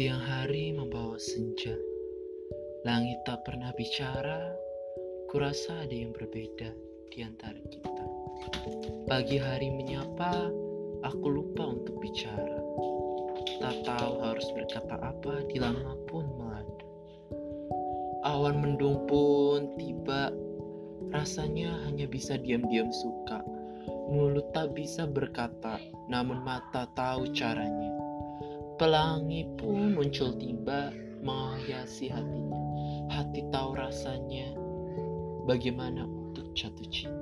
Siang hari membawa senja. Langit tak pernah bicara. Kurasa ada yang berbeda di antara kita. Pagi hari menyapa, aku lupa untuk bicara. Tak tahu harus berkata apa di lama pun melanda. Awan mendung pun tiba. Rasanya hanya bisa diam-diam suka. Mulut tak bisa berkata, namun mata tahu caranya. Pelangi pun muncul tiba menghiasi hatinya. Hati tahu rasanya bagaimana untuk jatuh cinta.